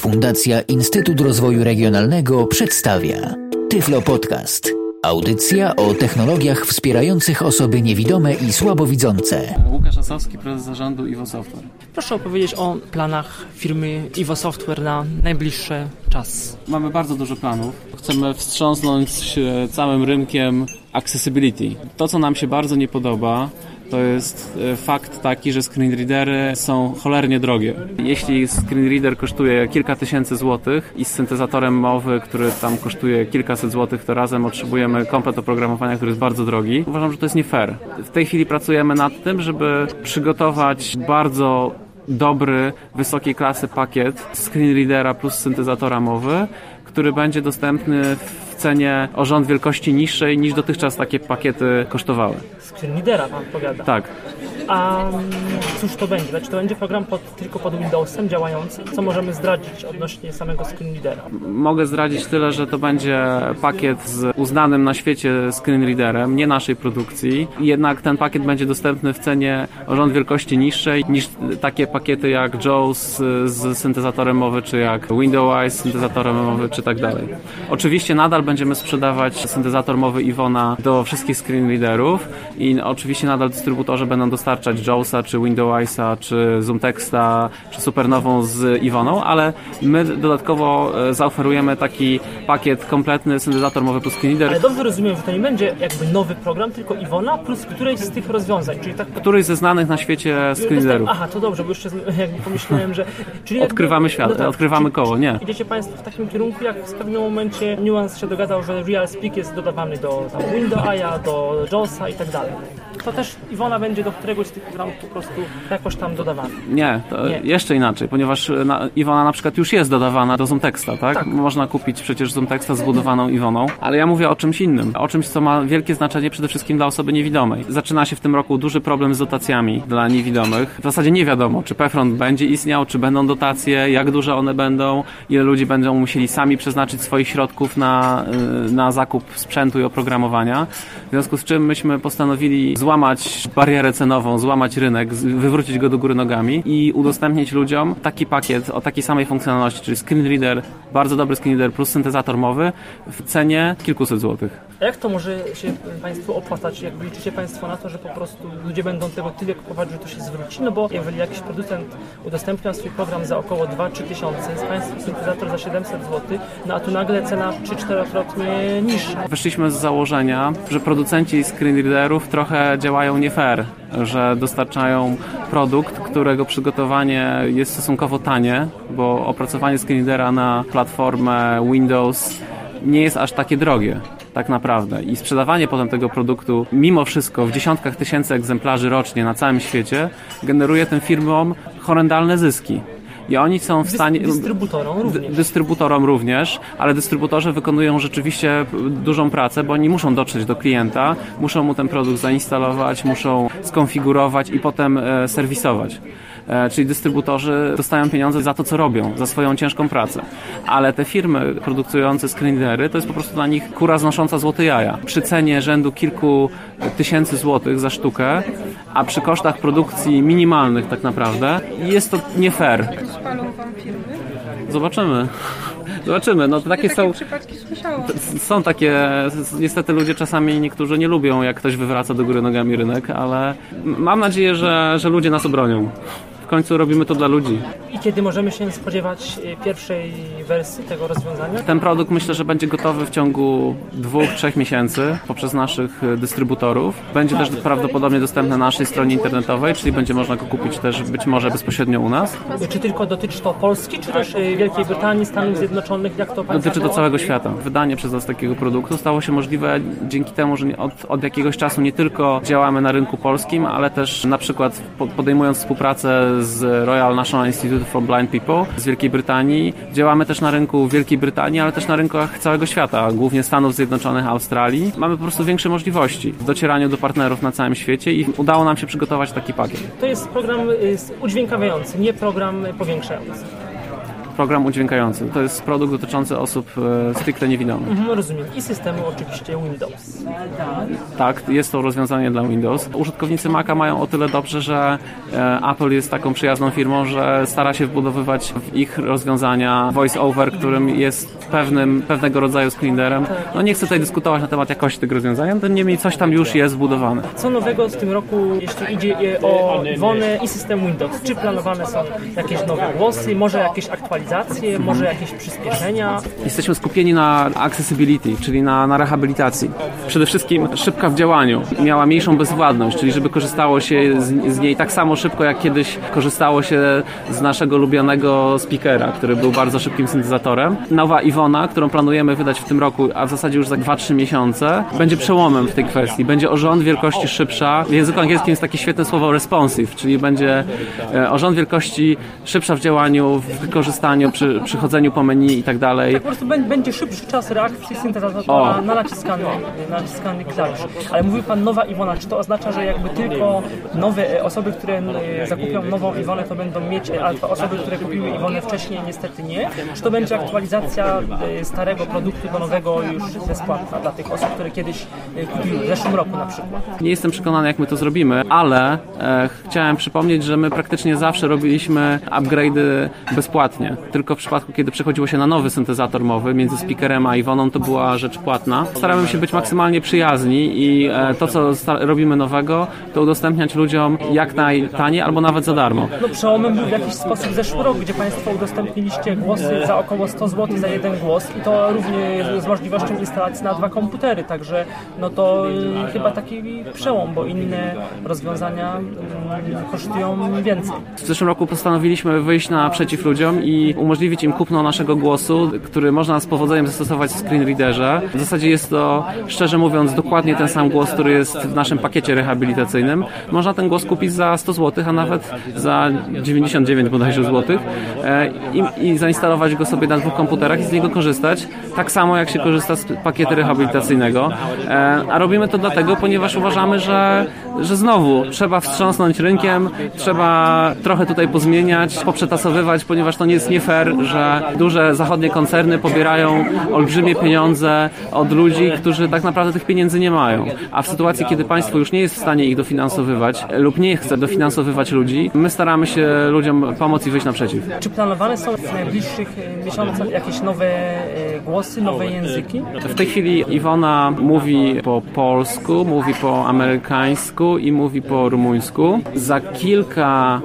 Fundacja Instytut Rozwoju Regionalnego przedstawia Tyflo Podcast. Audycja o technologiach wspierających osoby niewidome i słabowidzące. Łukasz Asowski, prezes zarządu Iwo Software. Proszę opowiedzieć o planach firmy Iwo Software na najbliższy czas. Mamy bardzo dużo planów. Chcemy wstrząsnąć całym rynkiem accessibility. To, co nam się bardzo nie podoba, to jest e, fakt taki, że screenreadery są cholernie drogie. Jeśli screenreader kosztuje kilka tysięcy złotych i z syntezatorem mowy, który tam kosztuje kilkaset złotych, to razem otrzymujemy komplet oprogramowania, który jest bardzo drogi. Uważam, że to jest nie fair. W tej chwili pracujemy nad tym, żeby przygotować bardzo dobry, wysokiej klasy pakiet screenreadera plus syntezatora mowy, który będzie dostępny w cenie o rząd wielkości niższej niż dotychczas takie pakiety kosztowały. Screenreadera pan powiada. Tak. A mm, cóż to będzie? Znaczy to będzie program pod, tylko pod Windowsem działający? Co możemy zdradzić odnośnie samego screenreadera? Mogę zdradzić tyle, że to będzie pakiet z uznanym na świecie screenreaderem, nie naszej produkcji. Jednak ten pakiet będzie dostępny w cenie rząd wielkości niższej niż takie pakiety jak JAWS z syntezatorem mowy, czy jak Windows z syntezatorem mowy, czy tak dalej. Oczywiście nadal będziemy sprzedawać syntezator mowy Iwona do wszystkich screenreaderów i oczywiście nadal dystrybutorzy będą dostarczać JAWSa, czy Windowsa, czy ZoomTexta, czy Supernową z Iwoną, ale my dodatkowo e, zaoferujemy taki pakiet kompletny syntezator mowy plus screenreader, Ale dobrze rozumiem, że to nie będzie jakby nowy program, tylko Iwona plus któreś z tych rozwiązań, czyli tak... któryś ze znanych na świecie screenreaderów. Aha, to dobrze, bo jeszcze jakby pomyślałem, że... Czyli jakby- Odkrywamy świat, odkrywamy czyli- koło, nie. Idziecie Państwo w takim kierunku, jak w pewnym momencie Nuance się dogadał, że Real Speak jest dodawany do tam, Windowsa, do JAWSa i tak dalej. To też Iwona będzie do któregoś z tych programów po prostu jakoś tam dodawany. Nie, to Nie. jeszcze inaczej, ponieważ e, na, Iwona na przykład już jest dodawana do ZoomTexta, tak? Tak. Można kupić przecież ZoomTexta zbudowaną Iwoną, ale ja mówię o czymś innym, o czymś, co ma wielkie znaczenie przede wszystkim dla osoby niewidomej. Zaczyna się w tym roku duży problem z dotacjami dla niewidomych. W zasadzie nie wiadomo, czy PFRONT będzie istniał, czy będą dotacje, jak duże one będą, ile ludzi będą musieli sami przeznaczyć swoich środków na, y, na zakup sprzętu i oprogramowania. W związku z czym myśmy postanowili złamać barierę cenową, złamać rynek, wywrócić go do góry nogami i udostępnić ludziom taki pakiet o takiej samej funkcjonalności, czyli screen reader, bardzo dobry screen reader plus syntezator mowy w cenie kilkuset złotych. A jak to może się Państwu opłacać? Jak liczycie Państwo na to, że po prostu ludzie będą tego tyle kupować, że to się zwróci? No bo jeżeli jakiś producent udostępnia swój program za około 2-3 tysiące, z Państwa syntezator za 700 zł, no a tu nagle cena 3-4krotnie niższa. Wyszliśmy z założenia, że producenci screen readerów trochę działają nie fair, że dostarczają produkt, którego przygotowanie jest stosunkowo tanie, bo opracowanie screen readera na platformę Windows nie jest aż takie drogie. Tak naprawdę. I sprzedawanie potem tego produktu, mimo wszystko, w dziesiątkach tysięcy egzemplarzy rocznie na całym świecie, generuje tym firmom horrendalne zyski. I oni są w stanie. dystrybutorom również. dystrybutorom również, ale dystrybutorzy wykonują rzeczywiście dużą pracę, bo oni muszą dotrzeć do klienta, muszą mu ten produkt zainstalować, muszą skonfigurować i potem e, serwisować. E, Czyli dystrybutorzy dostają pieniądze za to, co robią, za swoją ciężką pracę. Ale te firmy produkujące screenreadery to jest po prostu dla nich kura znosząca złote jaja. Przy cenie rzędu kilku tysięcy złotych za sztukę, a przy kosztach produkcji minimalnych tak naprawdę, jest to nie fair. Spalą wam firmy? Zobaczymy. Zobaczymy. No takie Takie są. Są takie, niestety ludzie czasami niektórzy nie lubią, jak ktoś wywraca do góry nogami rynek, ale mam nadzieję, że, że ludzie nas obronią. W końcu robimy to dla ludzi. I kiedy możemy się spodziewać e, pierwszej wersji tego rozwiązania? Ten produkt myślę, że będzie gotowy w ciągu dwóch, trzech miesięcy poprzez naszych y, dystrybutorów. Będzie też prawdopodobnie dostępny na naszej stronie internetowej, czyli będzie można go kupić też być może bezpośrednio u nas. Czy tylko dotyczy to Polski, czy też e, Wielkiej Brytanii, Stanów Zjednoczonych? Jak to Dotyczy to całego świata. Wydanie przez nas takiego produktu stało się możliwe dzięki temu, że od, od jakiegoś czasu nie tylko działamy na rynku polskim, ale też na przykład po- podejmując współpracę z Royal National Institute for Blind People z Wielkiej Brytanii, działamy też na rynku Wielkiej Brytanii, ale też na rynkach całego świata, głównie Stanów Zjednoczonych, Australii. Mamy po prostu większe możliwości w docieraniu do partnerów na całym świecie i udało nam się przygotować taki pakiet. To jest program e, udźwiękawiający, nie program powiększający. Program udźwiękający. To jest produkt dotyczący osób e, stricte niewidomych. Mhm, rozumiem. I systemy oczywiście Windows. Tak, jest to rozwiązanie dla Windows. Użytkownicy Maca mają o tyle dobrze, że e, Apple jest taką przyjazną firmą, że stara się wbudowywać w ich rozwiązania voice-over, którym jest pewnym, pewnego rodzaju screenerem. No nie chcę tutaj dyskutować na temat jakości tego rozwiązania, niemniej coś tam już jest wbudowane. Co nowego w tym roku, jeśli idzie o Iwonę i system Windows? Czy planowane są jakieś nowe głosy, może jakieś aktualizacje, może jakieś przyspieszenia? Jesteśmy skupieni na accessibility, czyli na, na rehabilitacji. Przede wszystkim szybka w działaniu. Miała mniejszą bezwładność, czyli żeby korzystało się z, z niej tak samo szybko, jak kiedyś korzystało się z naszego ulubionego speakera, który był bardzo szybkim syntezatorem. Nowa Iwona, którą planujemy wydać w tym roku, a w zasadzie już za 2-3 miesiące, będzie przełomem w tej kwestii. Będzie o rząd wielkości szybsza. W języku angielskim jest takie świetne słowo responsive, czyli będzie e, o rząd wielkości szybsza w działaniu, w wykorzystaniu, przy, przychodzeniu po menu i tak dalej. Po prostu bę- będzie szybszy czas reakcji syntezatora O. na naciskany, naciskany klawisz. Ale mówił Pan nowa Iwona, czy to oznacza, że jakby tylko nowe e, osoby, które e, zakupią nową Iwonę, to będą mieć, e, a osoby, które kupiły Iwonę wcześniej, niestety nie? Czy to będzie aktualizacja starego produktu do nowego już bezpłatna dla tych osób, które kiedyś kupiły, w zeszłym roku na przykład? Nie jestem przekonany, jak my to zrobimy, ale e, chciałem przypomnieć, że my praktycznie zawsze robiliśmy upgrade'y bezpłatnie. Tylko w przypadku, kiedy przechodziło się na nowy syntezator mowy między speakerem a Iwoną, to była rzecz płatna. Staramy się być maksymalnie przyjazni i e, to, co robimy nowego, to udostępniać ludziom jak najtaniej albo nawet za darmo. No przełomem był w jakiś sposób zeszły rok, gdzie Państwo udostępniliście głosy za około 100 zł za jeden głos i to również z możliwością instalacji na dwa komputery, także no to y, chyba taki przełom, bo inne rozwiązania mm, kosztują więcej. W zeszłym roku postanowiliśmy wyjść naprzeciw ludziom i umożliwić im kupno naszego głosu, który można z powodzeniem zastosować w screen readerze. W zasadzie jest to, szczerze mówiąc, dokładnie ten sam głos, który jest w naszym pakiecie rehabilitacyjnym. Można ten głos kupić za 100 zł, a nawet za 99 bodajże złotych e, i, i zainstalować go sobie na dwóch komputerach i z niego korzystać, tak samo jak się korzysta z pakietu rehabilitacyjnego. E, A robimy to dlatego, ponieważ uważamy, że, że znowu trzeba wstrząsnąć rynkiem, trzeba trochę tutaj pozmieniać, poprzetasowywać, ponieważ to nie jest nie fair, że duże zachodnie koncerny pobierają olbrzymie pieniądze od ludzi, którzy tak naprawdę tych pieniędzy nie mają. A w sytuacji, kiedy państwo już nie jest w stanie ich dofinansowywać lub nie chce dofinansowywać ludzi, my staramy się ludziom pomóc i wyjść naprzeciw. Czy planowane są w najbliższych miesiącach jakieś nowe y, głosy, nowe języki? W tej chwili Iwona mówi po polsku, mówi po amerykańsku i mówi po rumuńsku. Za kilka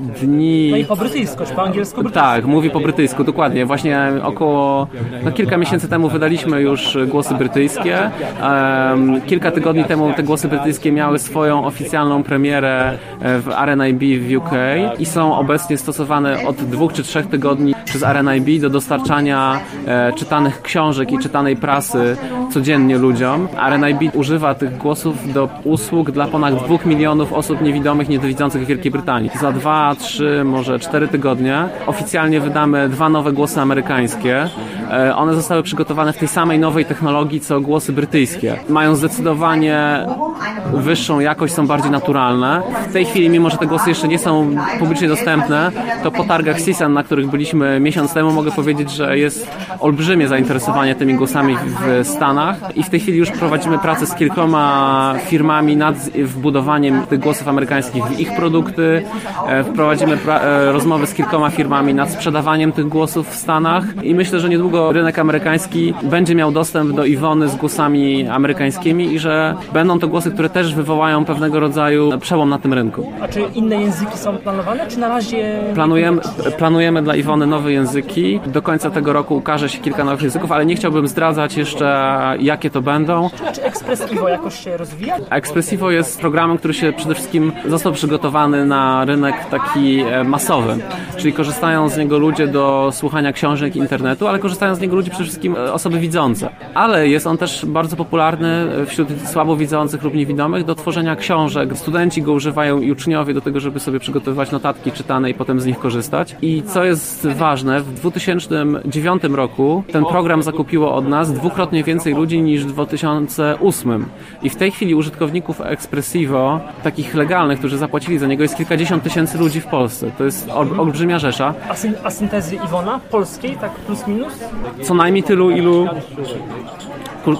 dni... No i po brytyjsku, czy po angielsku brytyjsku? Tak, mówi po brytyjsku, dokładnie. Właśnie około no, kilka miesięcy temu wydaliśmy już głosy brytyjskie. Em, kilka tygodni temu te głosy brytyjskie miały swoją oficjalną premierę e, w RNIB w UK i są obecnie stosowane od dwóch czy trzech tygodni przez RNIB do dostarczania e, czytanych książek i czytanej prasy codziennie ludziom. RNIB używa tych głosów do usług dla ponad dwóch milionów osób niewidomych, niedowidzących w Wielkiej Brytanii. Za dwa, trzy, może cztery tygodnie oficjalnie wydamy dwa nowe głosy amerykańskie. E, One zostały przygotowane w tej samej nowej technologii, co głosy brytyjskie. Mają zdecydowanie wyższą jakość, są bardziej naturalne. W tej chwili, mimo że te głosy jeszcze nie są publicznie dostępne, to po targach CISAN, na których byliśmy miesiąc temu, mogę powiedzieć, że jest olbrzymie zainteresowanie tymi głosami w Stanach i w tej chwili już prowadzimy pracę z kilkoma firmami nad wbudowaniem tych głosów amerykańskich w ich produkty. E, Prowadzimy e, rozmowy z kilkoma firmami nad sprzedawaniem tych głosów w Stanach i myślę, że niedługo rynek amerykański będzie miał dostęp do Iwony z głosami amerykańskimi i że będą to głosy, które też wywołają pewnego rodzaju przełom na tym rynku. A czy inne języki są planowane, czy na razie... Planujemy, planujemy dla Iwony nowe języki. Do końca tego roku ukaże się kilka nowych języków, ale nie chciałbym zdradzać jeszcze, jakie to będą. A czy Express Ivo jakoś się rozwija? Expressivo jest programem, który się przede wszystkim został przygotowany na rynek taki e, masowy, czyli korzystają z niego ludzie do słuchania książek internetu, ale korzystają korzystają z niego ludzie przede wszystkim e, osoby widzące. Ale jest on też bardzo popularny wśród słabowidzących lub niewidomych do tworzenia książek. Studenci go używają i uczniowie do tego, żeby sobie przygotowywać notatki czytane i potem z nich korzystać. I co jest ważne, w 2009 roku ten program zakupiło od nas dwukrotnie więcej ludzi niż w 2008. I w tej chwili użytkowników Expressivo, takich legalnych, którzy zapłacili za niego, jest kilkadziesiąt tysięcy ludzi w Polsce. To jest ol, olbrzymia rzesza. A syntezy Iwona, polskiej, tak plus minus? Co najmniej tylu, ilu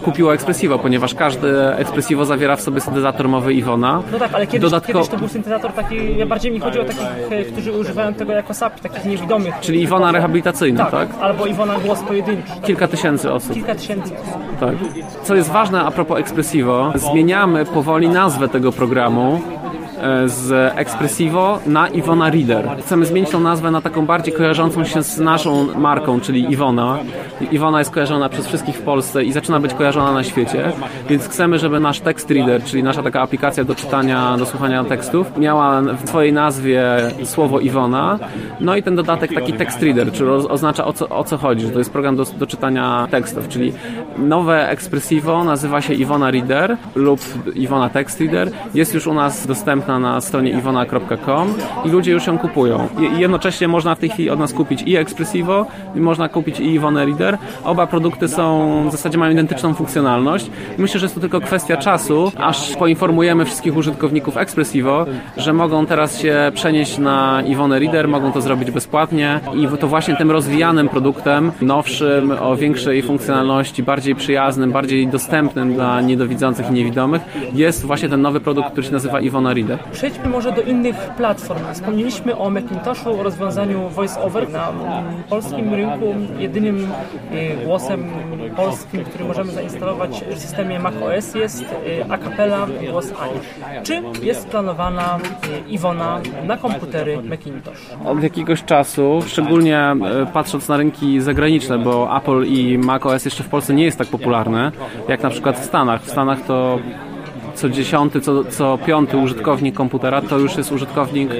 kupiło Expressivo, ponieważ każdy Expressivo zawiera w sobie syntezator mowy Iwona. No tak, ale kiedyś, Dodatko... kiedyś to był syntezator taki, ja bardziej mi chodzi o takich, e, którzy używają tego jako SAP, takich niewidomych. Czyli Iwona rehabilitacyjna, tak? tak? albo Iwona głos pojedynczy. Kilka tysięcy osób. Kilka tysięcy Tak. Co jest ważne a propos Expressivo, zmieniamy powoli nazwę tego programu z Expressivo na Iwona Reader. Chcemy zmienić tą nazwę na taką bardziej kojarzącą się z naszą marką, czyli Iwona. Iwona jest kojarzona przez wszystkich w Polsce i zaczyna być kojarzona na świecie, więc chcemy, żeby nasz text reader, czyli nasza taka aplikacja do czytania, do słuchania tekstów, miała w twojej nazwie słowo Iwona, no i ten dodatek taki text reader, czyli oznacza o co, o co chodzi, że to jest program do, do czytania tekstów, czyli nowe Expressivo nazywa się Iwona Reader lub Iwona Text Reader, jest już u nas dostępna dostępna na stronie iwona.com i ludzie już ją kupują. I jednocześnie można w tej chwili od nas kupić i Expressivo, i można kupić i Iwona Reader. Oba produkty są, w zasadzie mają identyczną funkcjonalność. Myślę, że jest to tylko kwestia czasu, aż poinformujemy wszystkich użytkowników Expressivo, że mogą teraz się przenieść na Iwona Reader, mogą to zrobić bezpłatnie i to właśnie tym rozwijanym produktem, nowszym, o większej funkcjonalności, bardziej przyjaznym, bardziej dostępnym dla niedowidzących i niewidomych jest właśnie ten nowy produkt, który się nazywa Iwona Reader. Przejdźmy może do innych platform. Wspomnieliśmy o Macintoshu, o rozwiązaniu VoiceOver. Na polskim rynku jedynym y, głosem polskim, który możemy zainstalować w systemie macOS jest y, a cappella głos Ani. Czy jest planowana y, Iwona na komputery Macintosh? Od jakiegoś czasu, szczególnie patrząc na rynki zagraniczne, bo Apple i macOS jeszcze w Polsce nie jest tak popularne, jak na przykład w Stanach. W Stanach to co dziesiąty, co, co piąty użytkownik komputera to już jest użytkownik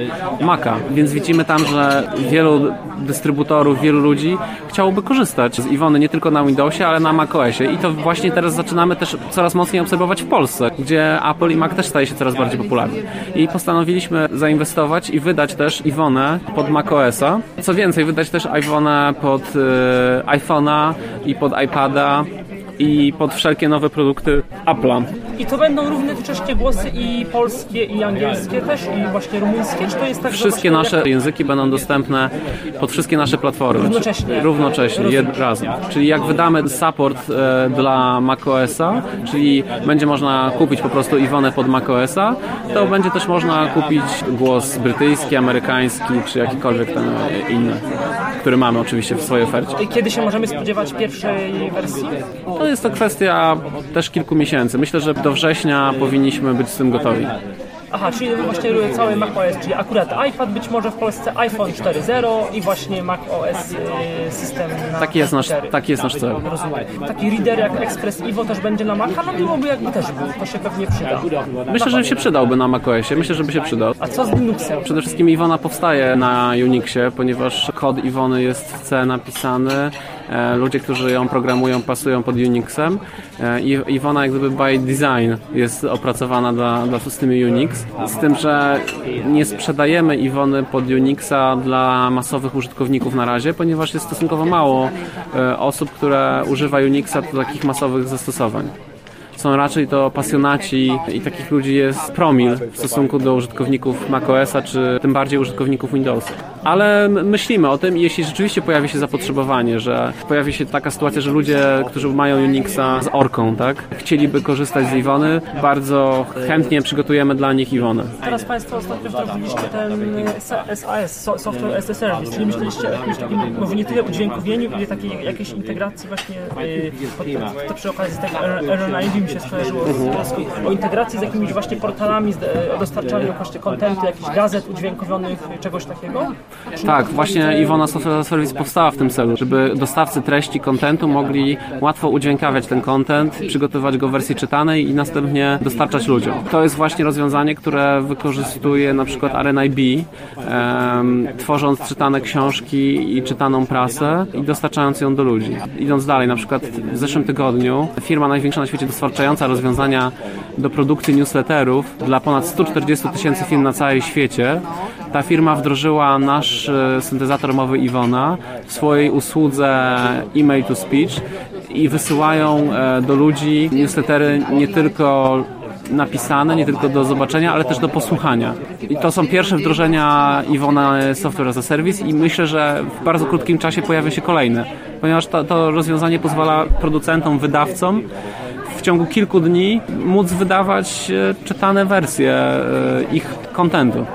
Maca. Więc widzimy tam, że wielu dystrybutorów, wielu ludzi chciałoby korzystać z Iwony nie tylko na Windowsie, ale na macOSie. I to właśnie teraz zaczynamy też coraz mocniej obserwować w Polsce, gdzie Apple i Mac też staje się coraz bardziej popularny. I postanowiliśmy zainwestować i wydać też Iwonę pod macOSa. Co więcej, wydać też Iwonę pod y, iPhone'a i pod iPada i pod wszelkie nowe produkty Apple'a. I to będą równocześnie głosy i polskie, i angielskie też, i właśnie rumuńskie, czy to jest tak, Wszystkie nasze jak... języki będą dostępne pod wszystkie nasze platformy. Równocześnie. Równocześnie, jed, razem. Czyli jak wydamy support e, dla macOSa, czyli będzie można kupić po prostu Iwonę pod macOSa, to będzie też można kupić głos brytyjski, amerykański, czy jakikolwiek ten inny, który mamy oczywiście w swojej ofercie. I kiedy się możemy spodziewać pierwszej wersji? Jest to kwestia też kilku miesięcy. Myślę, że do września powinniśmy być z tym gotowi. Aha, czyli właśnie cały macOS, czyli akurat iPad, być może w Polsce iPhone 4.0 i właśnie macOS y, system na taki jest nasz, taki jest nasz cel. Rozumiem. Taki reader jak Express Evo też będzie na Maca, no byłoby jakby też był, to się pewnie przyda. Myślę, że się przydałby na macOSie, myślę, że by się przydał. A co z Linuxem? Przede wszystkim Iwona powstaje na Unixie, ponieważ kod Iwony jest w C napisany, ludzie, którzy ją programują, pasują pod Unixem. E, i Iwona jak by design jest opracowana dla, dla systemu Unix, z tym, że nie sprzedajemy Iwony pod Unixa dla masowych użytkowników na razie, ponieważ jest stosunkowo mało e, osób, które używa Unixa do takich masowych zastosowań. Są raczej to pasjonaci i takich ludzi jest promil w stosunku do użytkowników macOSa, czy tym bardziej użytkowników Windowsa. Ale myślimy o tym i jeśli rzeczywiście pojawi się zapotrzebowanie, że pojawi się taka sytuacja, że ludzie, którzy mają Unixa z orką, tak, chcieliby korzystać z Iwony, bardzo chętnie przygotujemy dla nich Iwonę. Teraz Państwo ostatnio wdrożyliście ten SAS, Software as a Service, czyli myśleliście o jakimś takim, może nie tyle udźwiękowieniu, ile takiej jakiejś integracji właśnie, to przy okazji tego RNID się skojarzyło z, o integracji z jakimiś właśnie portalami, z dostarczaniem właśnie kontentu, jakichś gazet udźwiękowionych, czegoś takiego? Tak, właśnie Iwona Software Service powstała w tym celu, żeby dostawcy treści, kontentu mogli łatwo udźwiękawiać ten content, przygotowywać go w wersji czytanej i następnie dostarczać ludziom. To jest właśnie rozwiązanie, które wykorzystuje na przykład RNIB, em, tworząc czytane książki i czytaną prasę i dostarczając ją do ludzi. Idąc dalej, na przykład w zeszłym tygodniu firma największa na świecie dostarczająca rozwiązania do produkcji newsletterów dla ponad 140 tysięcy firm na całym świecie ta firma wdrożyła nasz e, syntezator mowy Iwona w swojej usłudze e-mail to speech i wysyłają e, do ludzi newslettery nie tylko napisane, nie tylko do zobaczenia, ale też do posłuchania. I to są pierwsze wdrożenia Iwona Software as a Service i myślę, że w bardzo krótkim czasie pojawią się kolejne, ponieważ to, to rozwiązanie pozwala producentom, wydawcom w ciągu kilku dni móc wydawać e, czytane wersje ich kontentu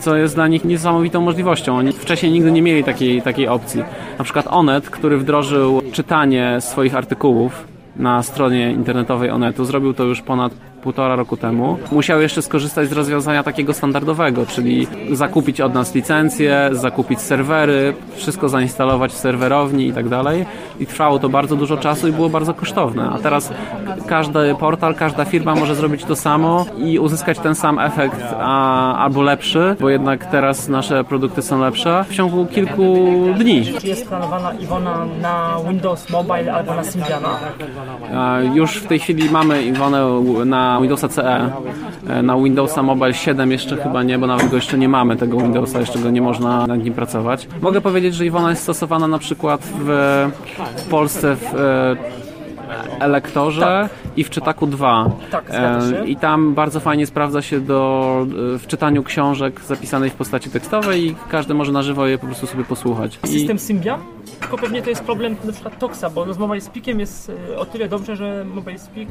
co jest dla nich niesamowitą możliwością. Oni wcześniej nigdy nie mieli takiej, takiej opcji. Na przykład Onet, który wdrożył czytanie swoich artykułów na stronie internetowej Onetu, zrobił to już ponad półtora roku temu, musiał jeszcze skorzystać z rozwiązania takiego standardowego, czyli zakupić od nas licencje, zakupić serwery, wszystko zainstalować w serwerowni i tak dalej. I trwało to bardzo dużo czasu i było bardzo kosztowne. A teraz każdy portal, każda firma może zrobić to samo i uzyskać ten sam efekt, a, albo lepszy, bo jednak teraz nasze produkty są lepsze w ciągu kilku dni. Czy jest planowana Iwona na Windows Mobile albo na Symbiana? Już w tej chwili mamy Iwonę na Windowsa CE. Na Windowsa Mobile 7 jeszcze chyba nie, bo nawet go jeszcze nie mamy, tego Windowsa, jeszcze go nie można nad nim pracować. Mogę powiedzieć, że Iwona jest stosowana na przykład w, w Polsce w Elektorze tak. i w Czytaku 2. Tak, e, I tam bardzo fajnie sprawdza się do, e, w czytaniu książek zapisanej w postaci tekstowej i każdy może na żywo je po prostu sobie posłuchać. System I... Symbian? Tylko pewnie to jest problem na przykład Toxa, bo z Mobile Speakiem jest e, o tyle dobrze, że Mobile Speak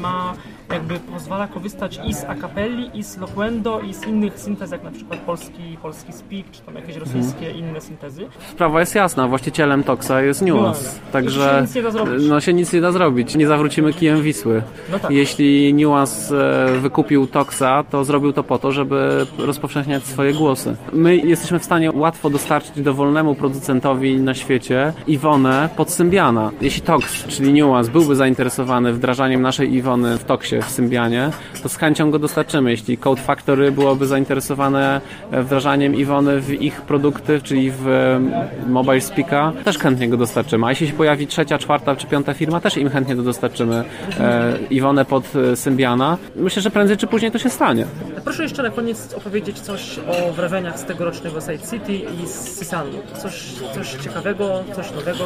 ma jakby pozwala korzystać i z Acapelli, i z Loquendo, i z innych syntez, jak na przykład polski, polski Speak, czy tam jakieś rosyjskie hmm. inne syntezy. Sprawa jest jasna, właścicielem Toxa jest Nuance, no, także się nic nie da zrobić. No się nic nie da zrobić, nie zawrócimy kijem Wisły. No tak. Jeśli Nuance e, wykupił Toxa, to zrobił to po to, żeby rozpowszechniać swoje głosy. My jesteśmy w stanie łatwo dostarczyć dowolnemu producentowi na świecie Iwonę pod Symbiana. Jeśli Tox, czyli Nuance, byłby zainteresowany wdrażaniem naszej Iwony w Toxie, w Symbianie, to z chęcią go dostarczymy. Jeśli Code Factory byłoby zainteresowane e, wdrażaniem Iwony w ich produkty, czyli w e, Mobile Speaka, też chętnie go dostarczymy. A jeśli się pojawi trzecia, czwarta czy piąta firma, też im chętnie to dostarczymy e, Iwonę pod Symbiana. Myślę, że prędzej czy później to się stanie. Proszę jeszcze na koniec opowiedzieć coś o wrażeniach z tegorocznego Side City i z Sisanu. Coś, coś ciekawego, coś nowego.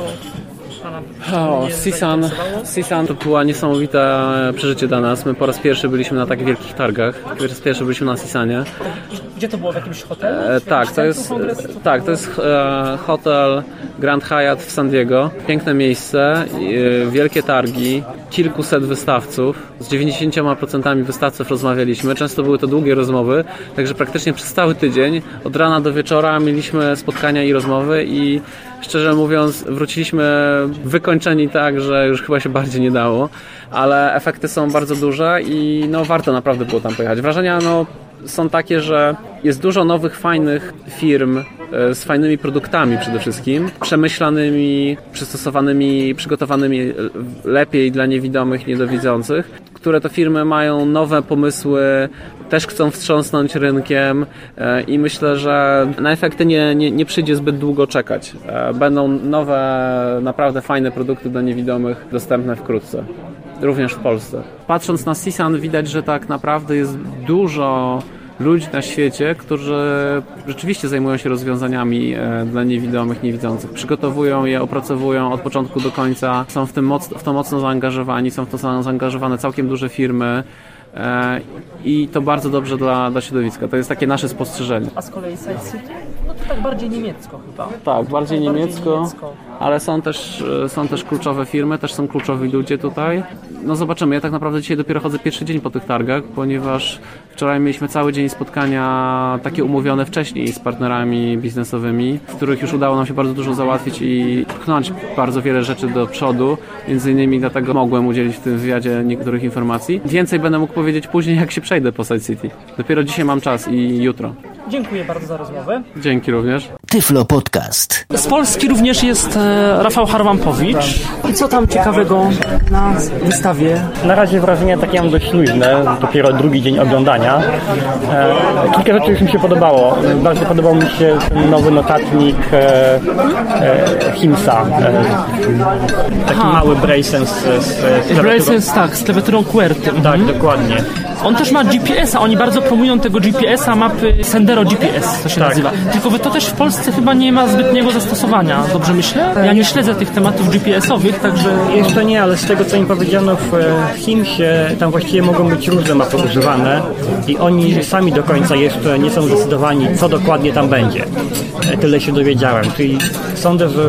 O, Sisan, Sisan to była niesamowite przeżycie dla nas. My po raz pierwszy byliśmy na tak wielkich targach. Po raz pierwszy byliśmy na Sisanie. Gdzie to było? W jakimś hotelu? E, tak, to jest, tak, to jest e, hotel Grand Hyatt w San Diego. Piękne miejsce, e, wielkie targi, kilkuset wystawców. Z 90% wystawców rozmawialiśmy. Często były to długie rozmowy, także praktycznie przez cały tydzień, od rana do wieczora mieliśmy spotkania i rozmowy i szczerze mówiąc wróciliśmy wykończeni tak, że już chyba się bardziej nie dało, ale efekty są bardzo duże i no warto naprawdę było tam pojechać. Wrażenia no są takie, że jest dużo nowych, fajnych firm z fajnymi produktami przede wszystkim, przemyślanymi, przystosowanymi, przygotowanymi lepiej dla niewidomych, niedowidzących, które to firmy mają nowe pomysły, też chcą wstrząsnąć rynkiem e, i myślę, że na efekty nie, nie, nie przyjdzie zbyt długo czekać. E, będą nowe, naprawdę fajne produkty dla niewidomych dostępne wkrótce również w Polsce. Patrząc na Sisan widać, że tak naprawdę jest dużo ludzi na świecie, którzy rzeczywiście zajmują się rozwiązaniami e, dla niewidomych, niewidzących. Przygotowują je, opracowują od początku do końca, są w, tym moc, w to mocno zaangażowani, są w to zaangażowane całkiem duże firmy. E, I to bardzo dobrze dla, dla środowiska. To jest takie nasze spostrzeżenie. A z kolei Side City? Tak bardziej niemiecko chyba. Tak, bardziej, tak, niemiecko, bardziej niemiecko, ale są też, e, są też kluczowe firmy, też są kluczowi ludzie tutaj. No zobaczymy, ja tak naprawdę dzisiaj dopiero chodzę pierwszy dzień po tych targach, ponieważ wczoraj mieliśmy cały dzień spotkania takie umówione wcześniej z partnerami biznesowymi, w których już udało nam się bardzo dużo załatwić i pchnąć bardzo wiele rzeczy do przodu. Między innymi dlatego mogłem udzielić w tym wywiadzie niektórych informacji. Więcej będę mógł powiedzieć później, jak się przejdę po Side City. Dopiero dzisiaj mam czas i jutro. Dziękuję bardzo za rozmowę. Dzięki również. Tyflo Podcast. Z Polski również jest e, Rafał Harwampowicz. I co tam ciekawego na wystawie? Na razie wrażenia takie mam dość luźne, dopiero drugi dzień oglądania. E, kilka rzeczy już mi się podobało. Bardzo podobał mi się ten nowy notatnik e, Himsa. Taki Aha. mały Bracens z, z klawiaturą- Braces, tak, z klawiaturą QWERTY. Tak, dokładnie. On też ma GPS-a, oni bardzo promują tego GPS-a, mapy Sendero GPS, to się Tak. nazywa. Tylko to też w Polsce chyba nie ma zbytniego zastosowania, dobrze myślę? Ja nie śledzę tych tematów GPS-owych, także... Jeszcze nie, ale z tego co mi powiedziano w e, Himsie, tam właściwie mogą być różne mapy używane i oni sami do końca jeszcze nie są zdecydowani, co dokładnie tam będzie. E, Tyle się dowiedziałem, czyli sądzę, że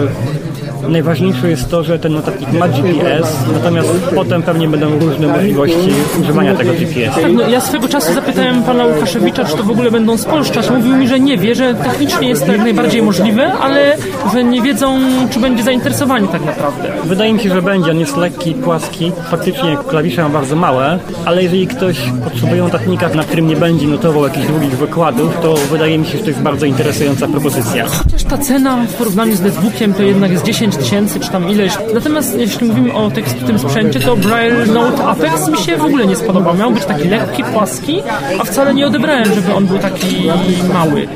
najważniejsze jest to, że ten notatnik ma GPS, natomiast potem pewnie będą różne możliwości używania tego GPS. Tak, no, ja swego czasu zapytałem pana Łukaszewicza, czy to w ogóle będą spolszczać. Mówił mi, że nie wie, że technicznie jest to jak najbardziej możliwe, ale że nie wiedzą, czy będzie zainteresowani tak naprawdę. Wydaje mi się, że będzie. On jest lekki, płaski. Faktycznie klawisze ma bardzo małe, ale jeżeli ktoś potrzebuje notatnika, na którym nie będzie notował jakichś długich wykładów, to wydaje mi się, że to jest bardzo interesująca propozycja. Chociaż ta cena w porównaniu z netbookiem to jednak jest 10 tysięcy, czy tam ileś. Natomiast jeśli mówimy o tym sprzęcie, to Braille Note Apex mi się w ogóle nie spodobał. Miał być taki lekki, płaski, a wcale nie odebrałem, żeby on był taki mały.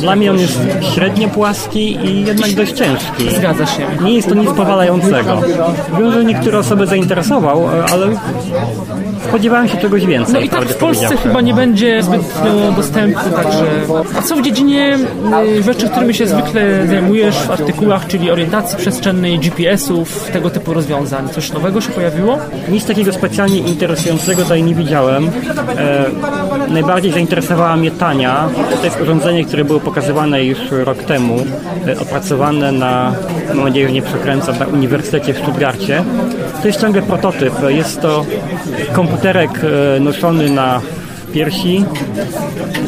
Dla mnie on jest średnio płaski i jednak dość ciężki. Zgadza się. Nie jest to nic powalającego. Wiem, że niektóre osoby zainteresował, ale spodziewałem się czegoś więcej. No i tak w Polsce chyba nie będzie zbytnio dostępu, także... A co w dziedzinie y, rzeczy, którymi się zwykle zajmujesz w artykułach, czyli orientacji przestrzennej, GPS-ów, tego typu rozwiązań? Coś nowego się pojawiło? Nic takiego specjalnie interesującego tutaj nie widziałem. E, najbardziej zainteresowała mnie Tania. To jest urządzenie, które było pokazywane już rok temu, e, opracowane na, mam nadzieję, że nie przekręcam, na Uniwersytecie w Stuttgarcie. To jest ciągle prototyp. Jest to komputerek e, noszony na piersi,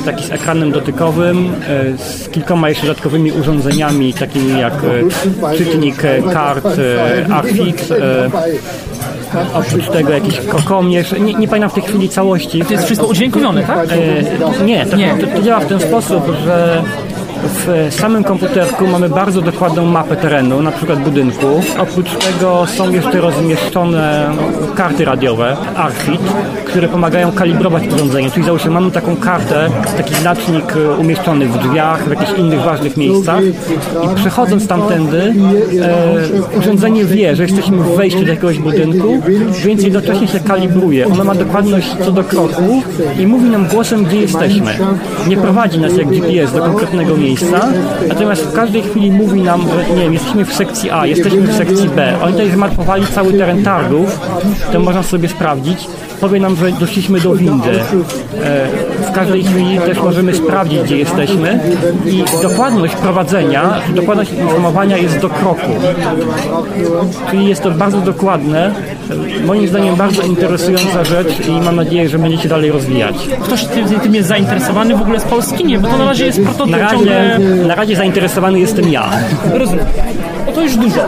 taki z ekranem dotykowym, e, z kilkoma jeszcze dodatkowymi urządzeniami, takimi jak e, czytnik e, kart, Arfix, oprócz tego jakiś kokomierz, nie, nie pamiętam w tej chwili całości. To jest wszystko udźwiękowione, tak? E, nie, to, Nie. To, to działa w ten sposób, że w samym komputerku mamy bardzo dokładną mapę terenu, na przykład budynku. Oprócz tego są jeszcze rozmieszczone karty radiowe, ARFID, które pomagają kalibrować urządzenie. Czyli załóżmy, mamy taką kartę, taki znacznik e, umieszczony w drzwiach, w jakichś innych ważnych miejscach i przechodząc tamtędy e, urządzenie wie, że jesteśmy w wejściu do jakiegoś budynku, więc jednocześnie się kalibruje. Ono ma dokładność co do kroku i mówi nam głosem, gdzie jesteśmy. Nie prowadzi nas jak GPS do konkretnego miejsca, natomiast w każdej chwili mówi nam, że nie wiem, jesteśmy w sekcji A, jesteśmy w sekcji B. Oni tutaj zmapowali cały teren targów, to można sobie sprawdzić. Powie nam, że doszliśmy do windy. E, W każdej chwili też możemy sprawdzić, gdzie jesteśmy i dokładność prowadzenia, dokładność informowania jest do kroku. Czyli jest to bardzo dokładne, moim zdaniem bardzo interesująca rzecz i mam nadzieję, że będzie się dalej rozwijać. Ktoś tym, tym jest zainteresowany w ogóle z Polski? Nie, bo to na razie jest prototyp Na razie, na razie zainteresowany jestem ja. Rozumiem. To już dużo.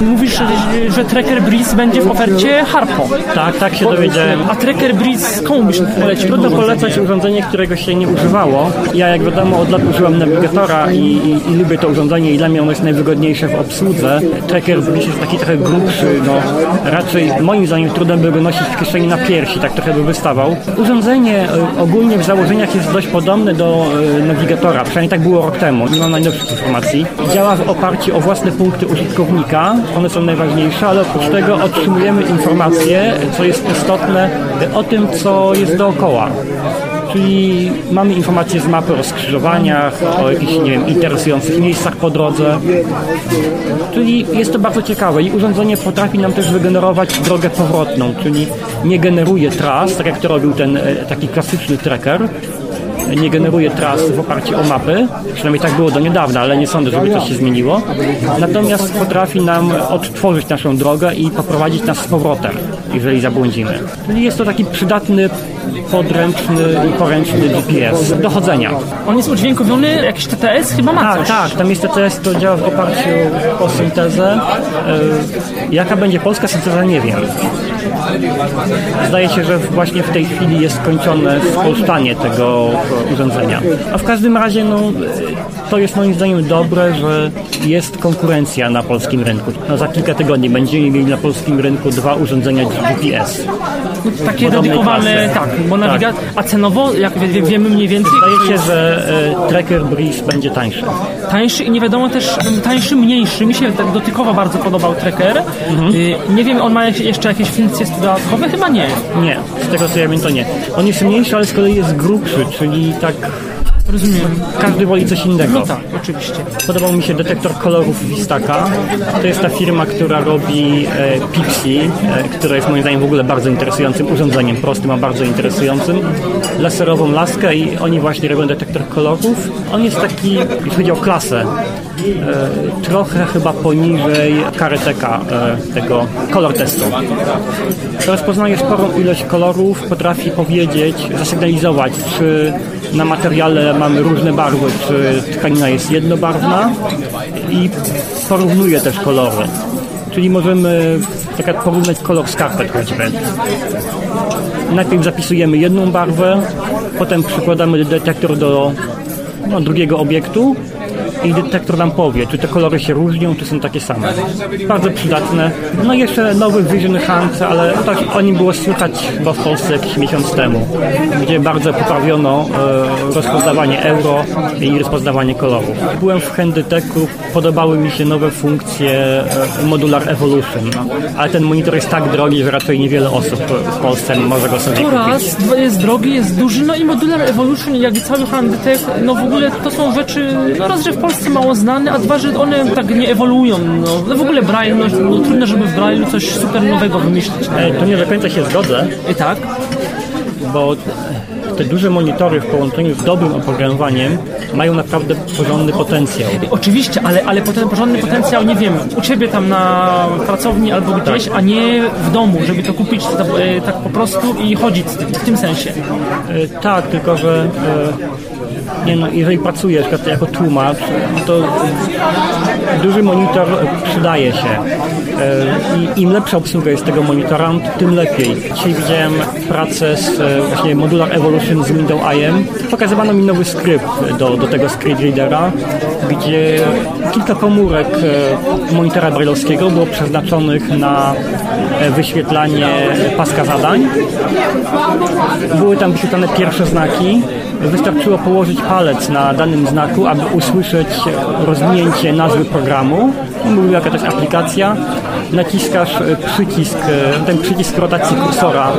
Mówisz, że, że Tracker Breeze będzie w ofercie Harpo. Tak, tak się dowiedziałem. A Tracker Breeze komu byś polecił? Trudno polecać urządzenie, którego się nie używało. Ja, jak wiadomo, od lat użyłem nawigatora i, i, i lubię to urządzenie i dla mnie ono jest najwygodniejsze w obsłudze. Tracker Breeze jest taki trochę grubszy, no raczej moim zdaniem trudno by go nosić w kieszeni na piersi, tak trochę by wystawał. Urządzenie e, ogólnie w założeniach jest dość podobne do e, nawigatora, przynajmniej tak było rok temu, nie mam najnowszych informacji. Działa w oparciu o własne punkty użytkownika, one są najważniejsze, ale oprócz tego otrzymujemy informacje, co jest istotne, o tym, co jest dookoła. Czyli mamy informacje z mapy o skrzyżowaniach, o jakichś, nie wiem, interesujących miejscach po drodze. Czyli jest to bardzo ciekawe i urządzenie potrafi nam też wygenerować drogę powrotną, czyli nie generuje tras, tak jak to robił ten e, taki klasyczny tracker, nie generuje tras w oparciu o mapy, przynajmniej tak było do niedawna, ale nie sądzę, żeby coś się zmieniło. Natomiast potrafi nam odtworzyć naszą drogę i poprowadzić nas z powrotem, jeżeli zabłądzimy. Czyli jest to taki przydatny, podręczny i poręczny GPS do chodzenia. On jest udźwiękowiony, jakiś TTS chyba ma Tak, coś. tak, tam jest TTS, to działa w oparciu o syntezę. E, jaka będzie polska synteza, nie wiem. Zdaje się, że właśnie w tej chwili jest skończone spolszczanie tego urządzenia. A w każdym razie no, to jest moim zdaniem dobre, że jest konkurencja na polskim rynku. No, za kilka tygodni będziemy mieli na polskim rynku dwa urządzenia GPS. No, takie dedykowane, tak, bo nawigacja, tak. a cenowo, jak wie, wiemy mniej więcej... Zdaje się, że e, Tracker Breeze będzie tańszy. Tańszy i nie wiadomo też, tańszy, mniejszy. Mi się tak dotykowo bardzo podobał Tracker. Mhm. Y, nie wiem, on ma jeszcze jakieś funkcje dodatkowe? Chyba nie. Nie, z tego co ja wiem to nie. On jest mniejszy, ale z kolei jest grubszy, czyli tak Rozumiem. Każdy woli coś innego. No tak, oczywiście. Podobał mi się detektor kolorów Vistaka. To jest ta firma, która robi e, Pixie, e, która jest moim zdaniem w ogóle bardzo interesującym urządzeniem, prostym, a bardzo interesującym. Laserową laskę i oni właśnie robią detektor kolorów. On jest taki, jeśli chodzi o klasę, e, trochę chyba poniżej kareteka e, tego kolor testu. Rozpoznaje sporą ilość kolorów, potrafi powiedzieć, zasygnalizować, czy na materiale mamy różne barwy, czy tkanina jest jednobarwna i porównuje też kolory. Czyli możemy tak porównać kolor skarpet choćby. Najpierw zapisujemy jedną barwę, potem przykładamy detektor do no, drugiego obiektu i detektor nam powie, czy te kolory się różnią, czy są takie same. Bardzo przydatne. No i jeszcze nowy Vision Hunt, ale tak o nim było słychać chyba w Polsce jakiś miesiąc temu, gdzie bardzo poprawiono e, rozpoznawanie euro i rozpoznawanie kolorów. Byłem w Handyteku, podobały mi się nowe funkcje e, Modular Evolution, ale ten monitor jest tak drogi, że raczej niewiele osób w Polsce może go sobie to kupić. raz, jest drogi, jest duży, no i Modular Evolution, jak i cały Handytek, no w ogóle to są rzeczy, no raz, że w Polsce mało znane, a dwa, że one tak nie ewoluują. No, no w ogóle Braille, no, no trudno, żeby w Braille coś super nowego wymyślić. E, to nie do końca się zgodzę. I tak? Bo te duże monitory w połączeniu z dobrym oprogramowaniem mają naprawdę porządny potencjał. Oczywiście, ale, ale potem porządny potencjał, nie wiem, u Ciebie tam na pracowni albo gdzieś, tak. a nie w domu, żeby to kupić tak, tak po prostu i chodzić w tym sensie. E, tak, tylko że nie no, jeżeli pracujesz jako tłumacz, to duży monitor przydaje się. E, I im lepsza obsługa jest tego monitora, tym lepiej. Dzisiaj widziałem pracę z e, właśnie Modular Evolution z Windows IM. Pokazywano mi nowy skrypt do, do tego script readera, gdzie kilka komórek e, monitora brailleowskiego było przeznaczonych na wyświetlanie paska zadań. Były tam wyświetlane pierwsze znaki, Wystarczyło położyć palec na danym znaku, aby usłyszeć rozwinięcie nazwy programu. Mówił jaka to jest aplikacja. Naciskasz e, przycisk, e, ten przycisk rotacji kursora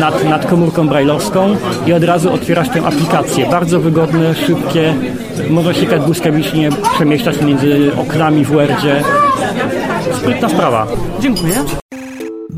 nad, nad komórką brailleowską i od razu otwierasz tę aplikację. Bardzo wygodne, szybkie. Można się jak błyskawicznie przemieszczać między oknami w Wordzie. Sprytna sprawa. Dziękuję.